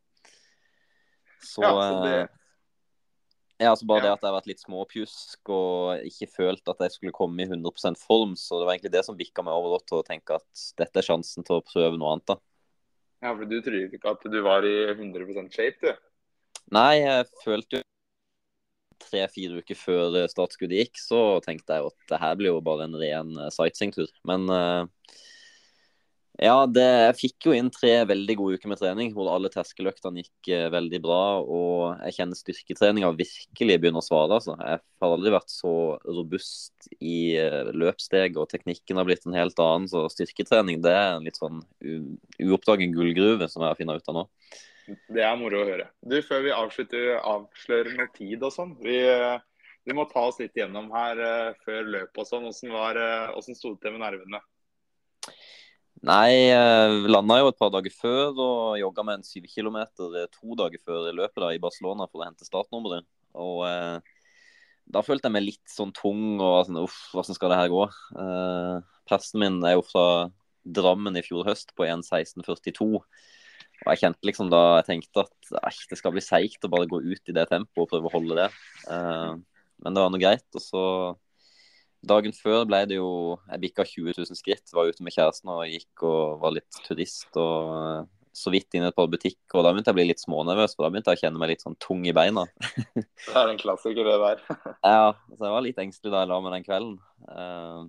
Så, ja, så det... Ja, altså bare Ja. det at jeg har vært litt småpjusk og ikke følt at jeg skulle komme i 100% form. Så det var egentlig det som bikka meg over til å tenke at dette er sjansen til å prøve noe annet. da. Ja, for du trodde ikke at du var i 100% shape, du? Nei, jeg følte jo tre-fire uker før eh, startskuddet gikk, så tenkte jeg at det her blir jo bare en ren eh, sightseeingtur. Men eh, ja, det, jeg fikk jo inn tre veldig gode uker med trening, hvor alle terskeløktene gikk veldig bra. Og jeg kjenner styrketreninga virkelig begynner å svare. Altså. Jeg har aldri vært så robust i løpssteg, og teknikken har blitt en helt annen. Så styrketrening det er en litt sånn uoppdagen gullgruve som jeg har funnet ut av nå. Det er moro å høre. Du, Før vi avslutter, avslører noe tid og sånn. Vi, vi, må ta oss litt gjennom her uh, før løpet og sånn. Åssen var, eh, hvordan sto det til med nervene? Nei, vi landa jo et par dager før og jogga med en syv kilometer eh, to dager før løpet da, i Barcelona for å hente startnummeret. Og eh, da følte jeg meg litt sånn tung og sånn uff, hvordan skal det her gå? Eh, presten min er jo fra Drammen i fjor høst på 1.16,42. Og jeg kjente liksom da jeg tenkte at ei, det skal bli seigt å bare gå ut i det tempoet og prøve å holde det. Eh, men det var nå greit. Og så dagen før ble det jo Jeg bikka 20 000 skritt. Var ute med kjæresten og gikk og var litt turist og eh, så vidt inn i et par butikker. Og da begynte jeg å bli litt smånervøs, for da begynte jeg å kjenne meg litt sånn tung i beina. <laughs> Det er en klassiker, det der. <laughs> Ja, så jeg var litt engstelig da jeg la meg den kvelden. Eh,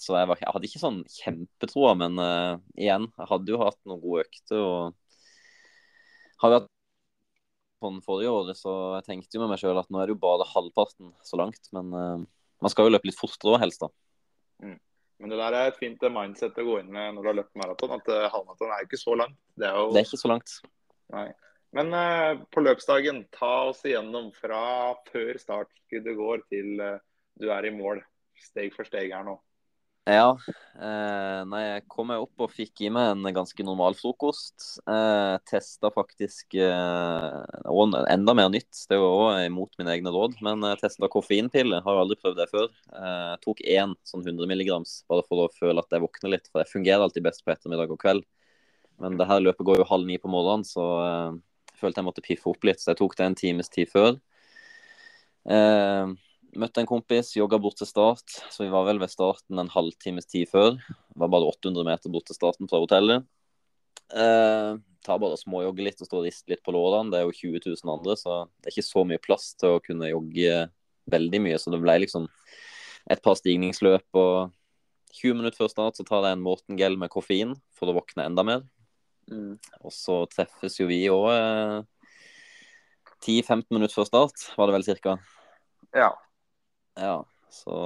så jeg, var, jeg hadde ikke sånn kjempetroa, men uh, igjen, jeg hadde jo hatt noen gode økter. og har hatt på den forrige året, så jeg tenkte jo med meg sjøl at nå er det jo bare halvparten så langt. Men uh, man skal jo løpe litt fortere òg, helst. da. Men det der er et fint mindset å gå inn med når du har løpt maraton. At eh, halvmaraton er jo ikke så langt. Det er jo Det er ikke så langt. Nei. Men uh, på løpsdagen, ta oss igjennom fra før startskuddet går til uh, du er i mål. Steg for steg her nå. Ja. Eh, nei, jeg kom meg opp og fikk i meg en ganske normal frokost. Eh, Testa faktisk eh, og enda mer nytt. Det jo òg imot mine egne råd. Men jeg testa koffeinpille. Har aldri prøvd det før. Eh, tok én sånn 100 milligrams bare for å føle at jeg våkner litt. For jeg fungerer alltid best på ettermiddag og kveld. Men det her løpet går jo halv ni på morgenen, så eh, jeg følte jeg måtte piffe opp litt. Så jeg tok det en times tid før. Eh, Møtte en kompis, jogga bort til start. Så vi var vel ved starten en halvtimes tid før. Det var bare 800 meter bort til starten fra hotellet. Eh, tar bare og småjogger litt og står og rister litt på lårene. Det er jo 20 000 andre, så det er ikke så mye plass til å kunne jogge veldig mye. Så det ble liksom et par stigningsløp. Og 20 minutter før start så tar jeg en Morten Gell med koffein for å våkne enda mer. Og så treffes jo vi òg eh, 10-15 minutter før start, var det vel cirka. Ja. Ja, så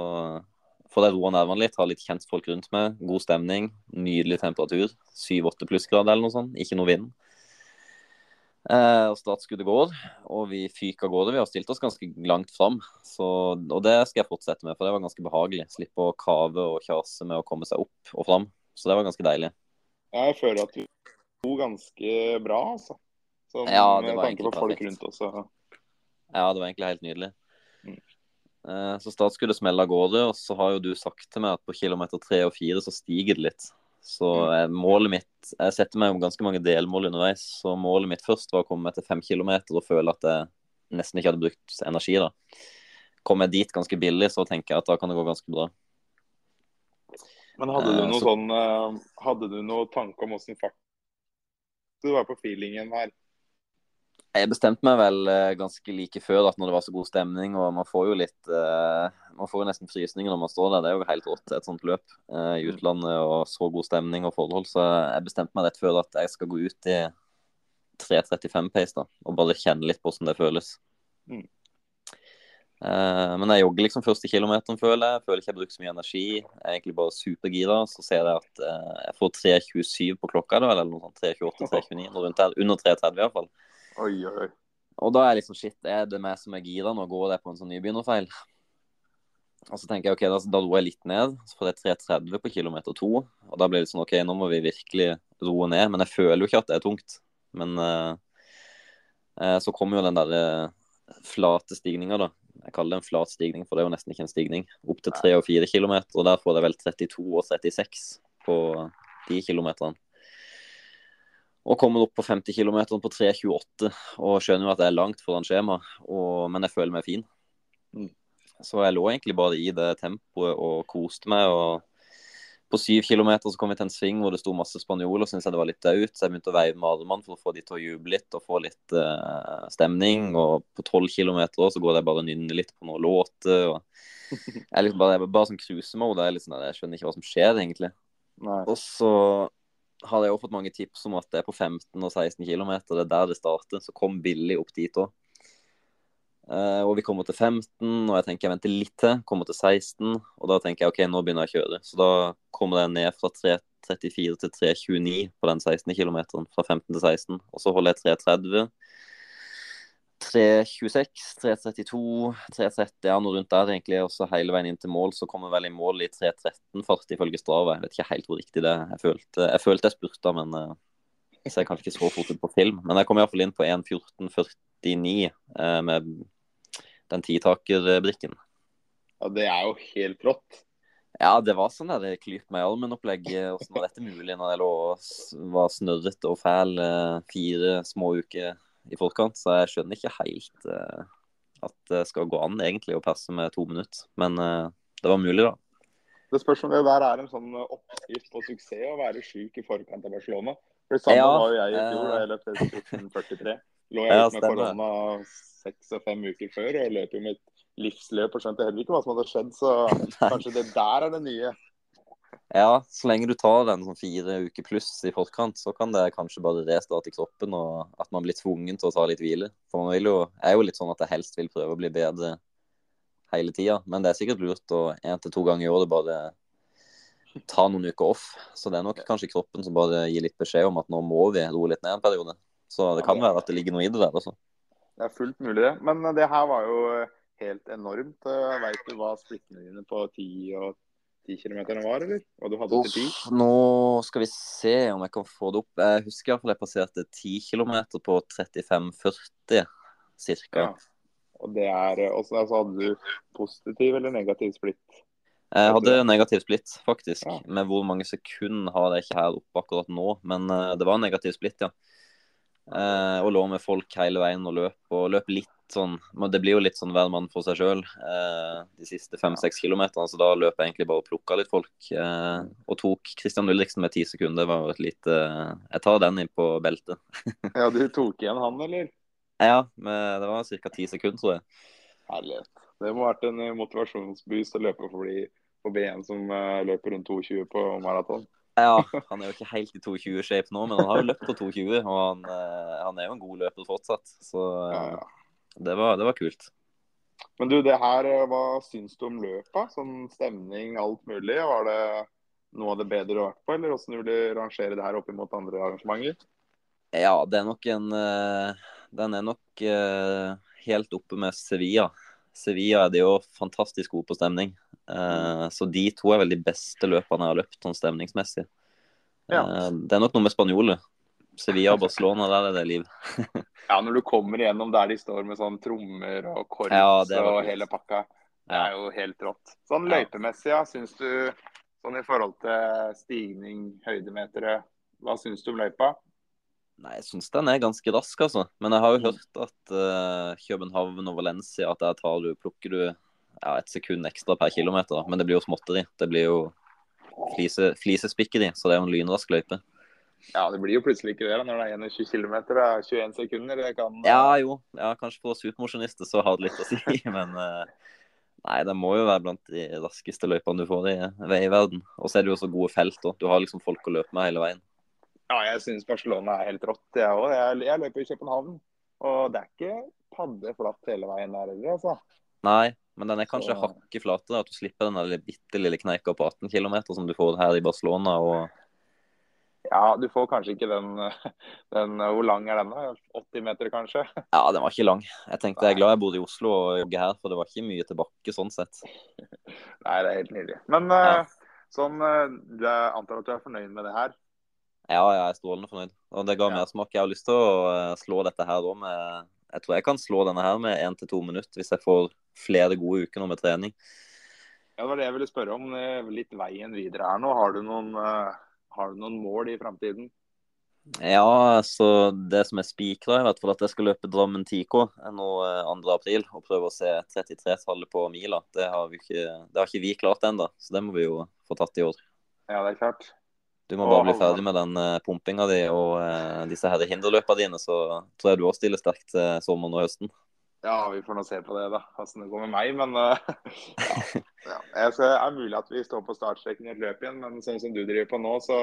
får jeg roa nervene litt, ha litt kjentfolk rundt meg. God stemning, nydelig temperatur. 7-8 plussgrader eller noe sånt, ikke noe vind. Eh, og Startskuddet går, og vi fyker av gårde. Vi har stilt oss ganske langt fram. Så, og det skal jeg fortsette med, for det var ganske behagelig. Slippe å kave og kjase med å komme seg opp og fram. Så det var ganske deilig. Jeg føler at du sto ganske bra, altså. Sånn, Ja, det med var tanke på folk rundt også. Ja, det var egentlig helt nydelig. Mm. start skulle smeller av gårde, og så har jo du sagt til meg at på kilometer tre og fire så stiger det litt. Så Mm. eh, målet mitt Jeg setter meg om ganske mange delmål underveis, så målet mitt først var å komme meg til fem kilometer og føle at jeg nesten ikke hadde brukt energi, da. Kom jeg dit ganske billig, så tenker jeg at da kan det gå ganske bra. Men hadde du Eh, noe så- sånn eh, Hadde du noe tanke om åssen fart du var på feelingen her? Jeg bestemte meg vel eh, ganske like før at når det var så god stemning, og man får jo litt eh, Man får jo nesten frysninger når man står der. Det er jo helt rått, et sånt løp eh, i utlandet og så god stemning og forhold. Så jeg bestemte meg rett før at jeg skal gå ut i 3.35 pace da, og bare kjenne litt på hvordan det føles. Mm. Men jeg jogger liksom første kilometeren, føler jeg. Føler ikke jeg bruker så mye energi. Jeg er egentlig bare supergira. Så ser jeg at jeg får 3.27 på klokka, da, eller noe sånt. 3.28-3.29, noe rundt der. Under 3.30 iallfall. Oi, oi. Og da er liksom shit, er det meg som er gira nå? Går det på en sånn nybegynnerfeil? Og så tenker jeg ok, da, da roer jeg litt ned. Så får jeg 3.30 på kilometer to. Og da blir det sånn ok, nå må vi virkelig roe ned. Men jeg føler jo ikke at det er tungt. Men uh, så kommer jo den der flate stigninga, da. Jeg kaller det en flat stigning, for det er jo nesten ikke en stigning. Opp til 3 og 4 km, og der får jeg vel 32 og 36 på de kilometerne. Og kommer opp på 50 km på 3,28 og skjønner jo at jeg er langt foran skjema, og, men jeg føler meg fin. Mm. Så jeg lå egentlig bare i det tempoet og koste meg. og På syv km så kom vi til en sving hvor det sto masse spanjoler og syntes jeg det var litt daut, så jeg begynte å veive med armene for å få de til å juble litt og få litt uh, stemning. Og på tolv km så går jeg bare og nynner litt på noen låter. og <laughs> jeg er liksom bare, jeg er bare sånn cruisemode. Jeg, liksom, jeg skjønner ikke hva som skjer, egentlig. Nei. Og så hadde jeg også fått mange tips om at det er på 15 og 16 km. Det er der det starter. Så kom billig opp dit òg. Uh, og vi kommer til 15, og jeg tenker jeg venter litt til. Kommer til 16, og da tenker jeg OK, nå begynner jeg å kjøre. Så da kommer jeg ned fra 3.34 til 3.29 på den 16 km. Fra 15 til 16. Og så holder jeg 3.30. 3.26, 3.32, 3.30, ja, noe rundt der egentlig. Og så hele veien inn til mål, så kommer jeg vel i mål i 3.13-fart ifølge Strava. Jeg vet ikke helt hvor riktig det er. Jeg følte jeg, følte jeg spurta, men uh, jeg ser kanskje ikke så fort ut på film. Men jeg kom iallfall inn på 1.14,49 uh, med den titakerbrikken. Ja, det er jo helt rått. Ja, det var sånn der klyp meg i armen-opplegg. Åssen var dette mulig når jeg lå og var snørret og fæl fire små uker i forkant, så jeg skjønner ikke helt uh, at det skal gå an egentlig å passe med to minutter. Men uh, det var mulig, da. Det spørs om det der er en sånn oppskrift på suksess å være syk i forkant av Barcelona. For samme ja, var jo jeg i fjor da jeg løp 1443. Lå jeg ja, ute med korona seks og fem uker før og løp jo mitt livsløp og skjønte heller ikke hva som hadde skjedd. Så <laughs> kanskje det der er det nye. Ja, så lenge du tar den sånn fire uker pluss i forkant, så kan det kanskje bare restarte kroppen, og at man blir tvungen til å ta litt hvile. For man vil jo, er jo litt sånn at jeg helst vil prøve å bli bedre hele tida. Men det er sikkert lurt å én til to ganger i året bare ta noen uker off. Så det er nok kanskje kroppen som bare gir litt beskjed om at nå må vi roe litt ned en periode. Så det kan være at det ligger noe i det der altså. Det er fullt mulig, det. Men det her var jo helt enormt. Veit du hva splittene dine på 10 og 10 km var, eller? Og du hadde til 10? Nå skal vi se om jeg kan få det opp. Jeg husker iallfall jeg passerte 10 km på 35,40 ca. Ja. Og det er også, altså, hadde du positiv eller negativ splitt? Jeg hadde negativ splitt, faktisk. Ja. Med hvor mange sekunder har jeg ikke her oppe akkurat nå. Men uh, det var negativ splitt, ja. Uh, og lå med folk hele veien og løp. Og løp litt sånn Det blir jo litt sånn hver mann for seg sjøl eh, de siste fem-seks kilometerne. Så da løp jeg egentlig bare og plukka litt folk. Eh, og tok Christian Ulriksen med ti sekunder. Det var et lite Jeg tar den inn på beltet. <laughs> ja, du tok igjen han, eller? Ja, med, det var ca. ti sekunder, tror jeg. Herlig. Det må ha vært en motivasjonsboost å løpe forbi, forbi en som uh, løper rundt 2,20 på maraton. Ja, <laughs> han er jo ikke helt i 2,20-shape nå, men han har jo løpt på 2,20. Og han, uh, han, er jo en god løper fortsatt. Så uh, ja, ja det var, det var, kult. Men du, det her, eh, hva syns du om løpet? Sånn stemning, alt mulig. Var det noe av det bedre du har vært på, eller hvordan vil du rangere det her opp mot andre arrangementer? Ja, det er nok en eh, Den er nok uh, helt oppe med Sevilla. Sevilla er det jo fantastisk god på stemning. Uh, så de to er vel de beste løperne jeg har løpt sånn stemningsmessig. Ja. Uh, det er nok noe med spanjoler. Sevilla og Barcelona, der er det liv. <laughs> ja, når du kommer igjennom der de står med sånn trommer og korps ja, og hele pakka. Det er jo helt rått. Sånn løypemessig, ja, syns du sånn i forhold til stigning, høydemetere, hva syns du om løypa? Nei, jeg syns den er ganske rask, altså. Men jeg har jo mm. hørt at uh, København og Valencia at der tar du, plukker du ja, et sekund ekstra per kilometer. Men det blir jo småtteri. Det blir jo flise, flisespikkeri, så det er jo en lynrask løype. Ja, det blir jo plutselig ikke det når det er 21 km. 21 sekunder. Det kan Ja jo, ja, kanskje for oss supermosjonister så har det litt å si. <laughs> Men uh, nei, det må jo være blant de raskeste løypene du får i veiverden. Og så er det jo så gode felt. òg. Du har liksom folk å løpe med hele veien. Ja, jeg syns Barcelona er helt rått, jeg òg. Jeg, jeg, løper i København. Og det er ikke paddeflatt hele veien der heller, altså. Nei, men den er kanskje så... hakket flatere. At du slipper den bitte lille kneika på 18 km som du får her i Barcelona. og ja, du får kanskje ikke den, <laughs> den Hvor lang er den? da? 80 meter, kanskje? <laughs> Ja, den var ikke lang. Jeg tenkte jeg er glad jeg bodde i Oslo og jogger her, for det var ikke mye tilbake sånn sett. <laughs> Nei, det er helt nydelig. Men ja. Eh, sånn, jeg eh, antar at du er fornøyd med det her? Ja, jeg er strålende fornøyd. Og det ga ja. mersmak. Jeg har lyst til å eh, slå dette her da med Jeg tror jeg kan slå denne her med én til to minutter hvis jeg får flere gode uker nå med trening. Ja, Det var det jeg ville spørre om. Litt veien videre her nå. Har du noen, uh, har du noen mål i framtiden? Ja, så det som er spikra, i hvert fall at jeg skal løpe Drammen 10K nå 2.4 eh, og prøve å se 33-tallet på mila. Det har, ikke, det har ikke vi klart ennå, så det må vi jo få tatt i år. Ja, det er klart. Du må bare bli ferdig med den uh, pumpinga di og uh, disse her hinderløpa dine, så tror jeg du òg stiller sterkt til sommeren og høsten. Ja, vi får nå se på det, da. Åssen det går med meg. Men uh, ja, <laughs> ja. Jeg skal, er mulig at vi står på startstreken i et løp igjen, men sånn som du driver på nå, så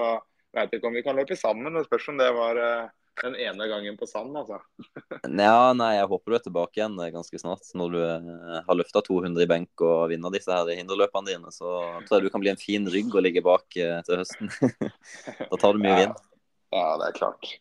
jeg vet ikke om vi kan løpe sammen. Det spørs om det var uh, den ene gangen på sand, altså. <laughs> ja, nei, jeg håper du er tilbake igjen eh, ganske snart. Når du uh, har løfta 200 i benk og vinner disse her hinderløpene dine, så tror jeg du kan bli en fin rygg å ligge bak uh, til høsten. <laughs> da tar du mye ja. vind. Ja, det er klart.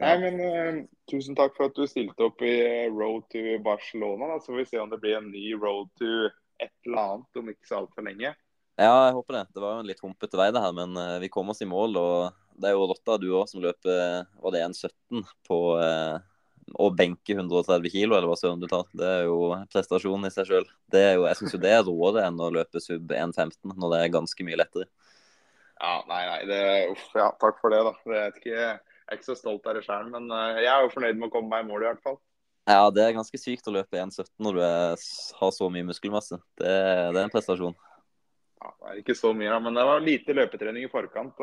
Nei, men Tusen takk for at du stilte opp i Road to Barcelona. Da. Så får vi se om det blir en ny Road to et eller annet om ikke så altfor lenge. Ja, jeg håper det. Det var jo en litt humpete vei, det her, men uh, vi kom oss i mål. og Det er jo Lotta, du òg, som løper var det 1,17 på uh, å benke 130 kilo, eller hva søren du tar. Det er jo prestasjon i seg sjøl. Jeg syns jo det er råere enn å løpe sub 1,15 når det er ganske mye lettere. Ja, nei, nei. Det, uff, ja, takk for det, da. Det er ikke, jeg er ikke så stolt av det sjøl, men jeg er jo fornøyd med å komme meg i mål, i hvert fall. Ja, det er ganske sykt å løpe 1,17 når du er, har så mye muskelmasse. Det, det er en prestasjon ja, det er ikke så mye, men det var lite løpetrening i forkant.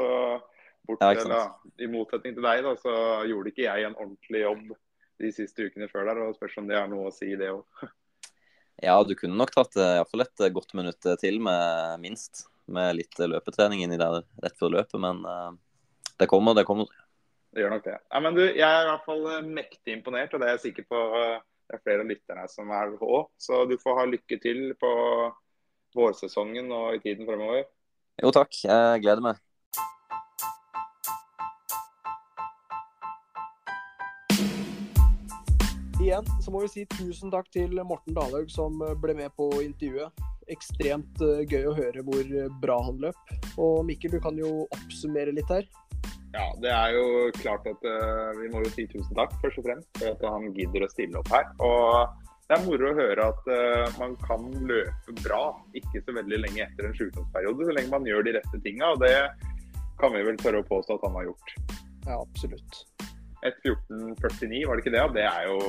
bort, ja, eller, I motsetning til deg, da, så gjorde ikke jeg en ordentlig jobb de siste ukene før der. og Spørs om det er noe å si, det òg. <laughs> Ja, du kunne nok tatt eh, iallfall et eh, godt minutt til med minst. Med litt løpetrening inni der rett før løpet, men uh, det kommer, det kommer. Det gjør nok det. Ja, men du, Jeg er i hvert fall mektig imponert, og det er jeg sikker på det er flere av lytterne som er òg. Så du får ha lykke til på vårsesongen og i tiden fremover. Jo takk, jeg gleder meg. Igjen så må vi si tusen takk til Morten Dalhaug som ble med på intervjuet. Ekstremt eh, gøy å høre hvor bra han løp. Og Mikkel, du kan jo oppsummere litt her. Ja, det er jo klart at uh, vi må jo si tusen takk, først og fremst, for at han gidder å stille opp her. Og det er moro å høre at uh, man kan løpe bra ikke så veldig lenge etter en sykdomsperiode, så lenge man gjør de rette tinga. Og det kan vi vel tørre å påstå at han har gjort. Ja, absolutt. 1.14,49, var det ikke det? Det er jo,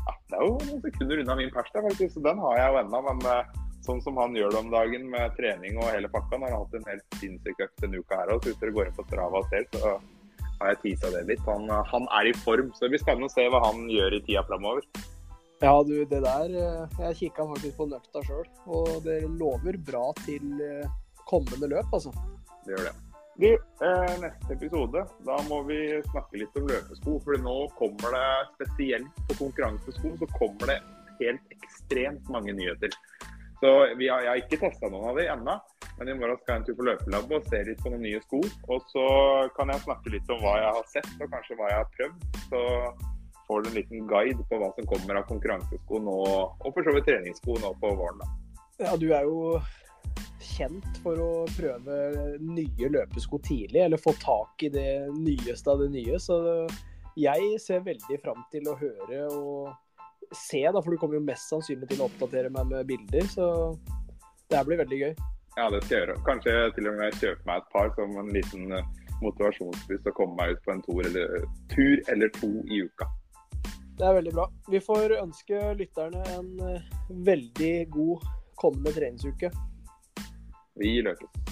ja, det er jo noen sekunder unna min pers faktisk. Så den har jeg jo ennå. Men uh, sånn som han gjør det om dagen med trening og hele pakka, han har hatt en helt sinnssyk økt denne uka her òg, så hvis dere går inn på Strava og ser, så har jeg tisa det litt. Han, han, er i form, så det blir spennende å se hva han gjør i tida framover. Ja, du, det der eh, Jeg kikka faktisk på nøkta sjøl, og det lover bra til eh, kommende løp, altså. Det gjør det. Du, eh, neste episode, da må vi snakke litt om løpesko. For nå kommer det, spesielt på konkurransesko, så kommer det helt ekstremt mange nyheter. Så har, Jeg har ikke testa noen av de ennå, men i morgen skal jeg en tur på løpelab og se litt på noen nye sko. Og så kan jeg snakke litt om hva jeg har sett, og kanskje hva jeg har prøvd. Så får du en liten guide på hva som kommer av konkurransesko nå, og for så vidt treningssko nå på våren. da. Ja, du er jo kjent for å prøve nye løpesko tidlig, eller få tak i det nyeste av det nye. Så jeg ser veldig fram til å høre og se, da, for du kommer jo mest sannsynlig til å oppdatere meg med bilder. Så det her blir veldig gøy. Ja, det skal jeg gjøre. Kanskje til og med kjøpe meg et par som en liten eh, motivasjonsbuss og komme meg ut på en tur eller, tur eller to i uka. Det er veldig bra. Vi får ønske lytterne en eh, veldig god kommende treningsuke. Vi løpes.